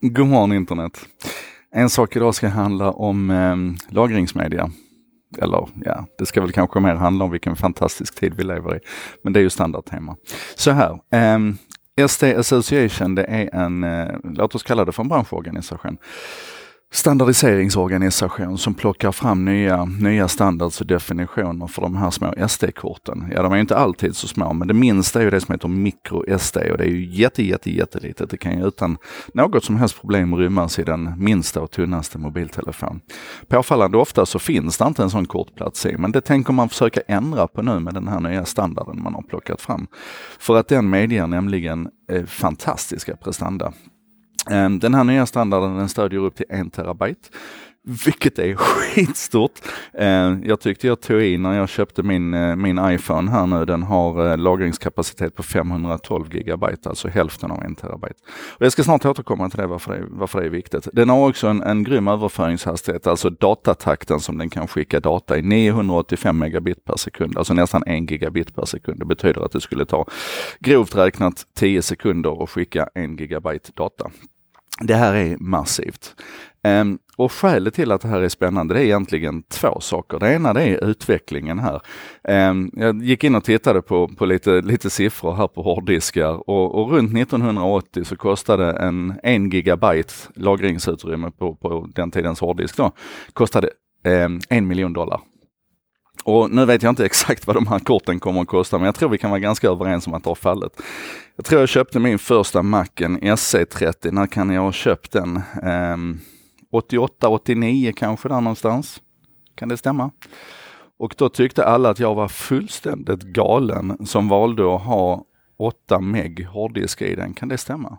God morgon internet. En sak idag ska handla om eh, lagringsmedia. Eller ja, det ska väl kanske mer handla om vilken fantastisk tid vi lever i. Men det är ju standardtema. Så här, eh, SD Association det är en, eh, låt oss kalla det för en branschorganisation standardiseringsorganisation som plockar fram nya, nya standards och definitioner för de här små SD-korten. Ja, de är inte alltid så små, men det minsta är ju det som heter micro-SD och det är ju jätte, jätte, jättelitet. Det kan ju utan något som helst problem rymmas i den minsta och tunnaste mobiltelefon. Påfallande ofta så finns det inte en sån kortplats i, men det tänker man försöka ändra på nu med den här nya standarden man har plockat fram. För att den medger nämligen eh, fantastiska prestanda. Ehm, den här nya standarden den stödjer upp till en terabyte, vilket är skitstort. Eh, jag tyckte jag tog i när jag köpte min, eh, min iPhone här nu. Den har eh, lagringskapacitet på 512 gigabyte, alltså hälften av en terabyte. Och jag ska snart återkomma till det varför, det, varför det är viktigt. Den har också en, en grym överföringshastighet, alltså datatakten som den kan skicka data i, 985 megabit per sekund, alltså nästan en gigabit per sekund. Det betyder att det skulle ta grovt räknat 10 sekunder att skicka en gigabyte data. Det här är massivt. Um, och skälet till att det här är spännande det är egentligen två saker. Det ena det är utvecklingen här. Um, jag gick in och tittade på, på lite, lite siffror här på hårddiskar och, och runt 1980 så kostade en 1 gigabyte lagringsutrymme på, på den tidens hårddisk då, kostade um, en miljon dollar. Och nu vet jag inte exakt vad de här korten kommer att kosta, men jag tror vi kan vara ganska överens om att det har fallit. Jag tror jag köpte min första Macen SC30, när kan jag ha köpt den? Um, 88, 89 kanske där någonstans. Kan det stämma? Och då tyckte alla att jag var fullständigt galen som valde att ha 8 meg hårddisk i den. Kan det stämma?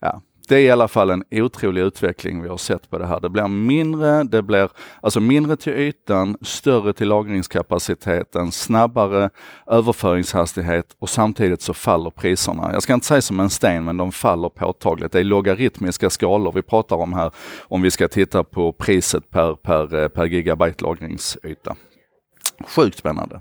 Ja, det är i alla fall en otrolig utveckling vi har sett på det här. Det blir mindre, det blir alltså mindre till ytan, större till lagringskapaciteten, snabbare överföringshastighet och samtidigt så faller priserna. Jag ska inte säga som en sten, men de faller påtagligt. Det är logaritmiska skalor vi pratar om här om vi ska titta på priset per, per, eh, per gigabyte lagringsyta. Sjukt spännande.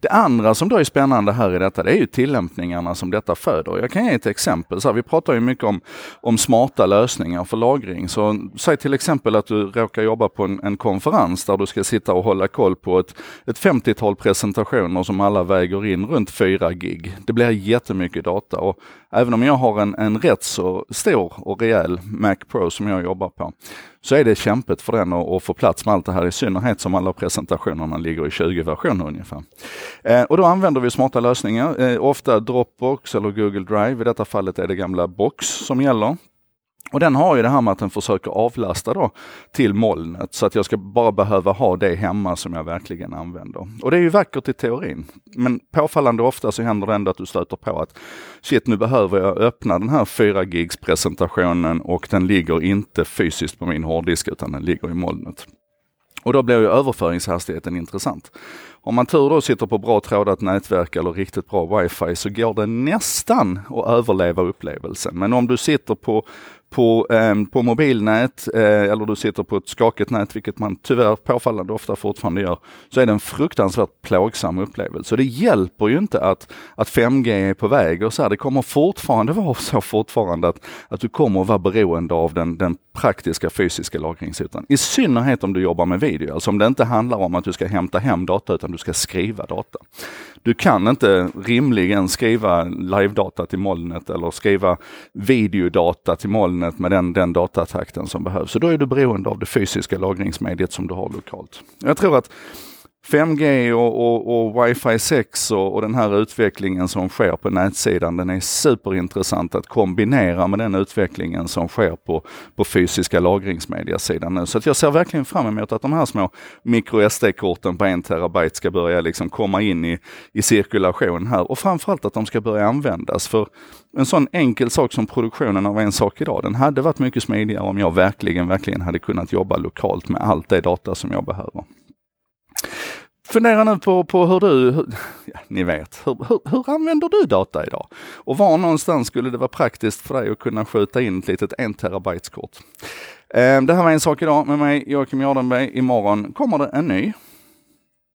Det andra som då är spännande här i detta, det är ju tillämpningarna som detta föder. Jag kan ge ett exempel. Så här, vi pratar ju mycket om, om smarta lösningar för lagring. Så säg till exempel att du råkar jobba på en, en konferens där du ska sitta och hålla koll på ett, ett 50-tal presentationer som alla väger in runt 4 gig. Det blir jättemycket data och även om jag har en, en rätt så stor och rejäl Mac Pro som jag jobbar på, så är det kämpigt för den att, att få plats med allt det här, i synnerhet som alla presentationerna ligger i 20 versioner ungefär. Eh, och då använder vi smarta lösningar, eh, ofta Dropbox eller Google Drive. I detta fallet är det gamla Box som gäller. Och den har ju det här med att den försöker avlasta då till molnet så att jag ska bara behöva ha det hemma som jag verkligen använder. Och det är ju vackert i teorin. Men påfallande ofta så händer det ändå att du stöter på att shit, nu behöver jag öppna den här 4 gigs presentationen och den ligger inte fysiskt på min hårddisk utan den ligger i molnet. Och då blir ju överföringshastigheten intressant. Om man tur då sitter på bra trådat nätverk eller riktigt bra wifi så går det nästan att överleva upplevelsen. Men om du sitter på på, eh, på mobilnät eh, eller du sitter på ett skakigt nät, vilket man tyvärr påfallande ofta fortfarande gör, så är det en fruktansvärt plågsam upplevelse. Det hjälper ju inte att, att 5G är på väg och så här, det kommer fortfarande vara så fortfarande att, att du kommer vara beroende av den, den praktiska fysiska lagringsytan. I synnerhet om du jobbar med video, alltså om det inte handlar om att du ska hämta hem data utan du ska skriva data. Du kan inte rimligen skriva live-data till molnet eller skriva videodata till molnet med den, den datatakten som behövs. Så då är du beroende av det fysiska lagringsmediet som du har lokalt. Jag tror att 5G och, och, och Wi-Fi 6 och, och, den här utvecklingen som sker på nätsidan, den är superintressant att kombinera med den utvecklingen som sker på, på fysiska lagringsmediasidan nu. Så att jag ser verkligen fram emot att de här små micro SD-korten på en terabyte ska börja liksom komma in i, i cirkulation här och framförallt att de ska börja användas. För en sån enkel sak som produktionen av en sak idag, den hade varit mycket smidigare om jag verkligen, verkligen hade kunnat jobba lokalt med allt det data som jag behöver. Fundera nu på, på hur du, hur, ja, ni vet, hur, hur, hur, använder du data idag? Och var någonstans skulle det vara praktiskt för dig att kunna skjuta in ett litet 1 terabytes kort? Eh, det här var en sak idag med mig, Joakim Jardenberg. Imorgon kommer det en ny.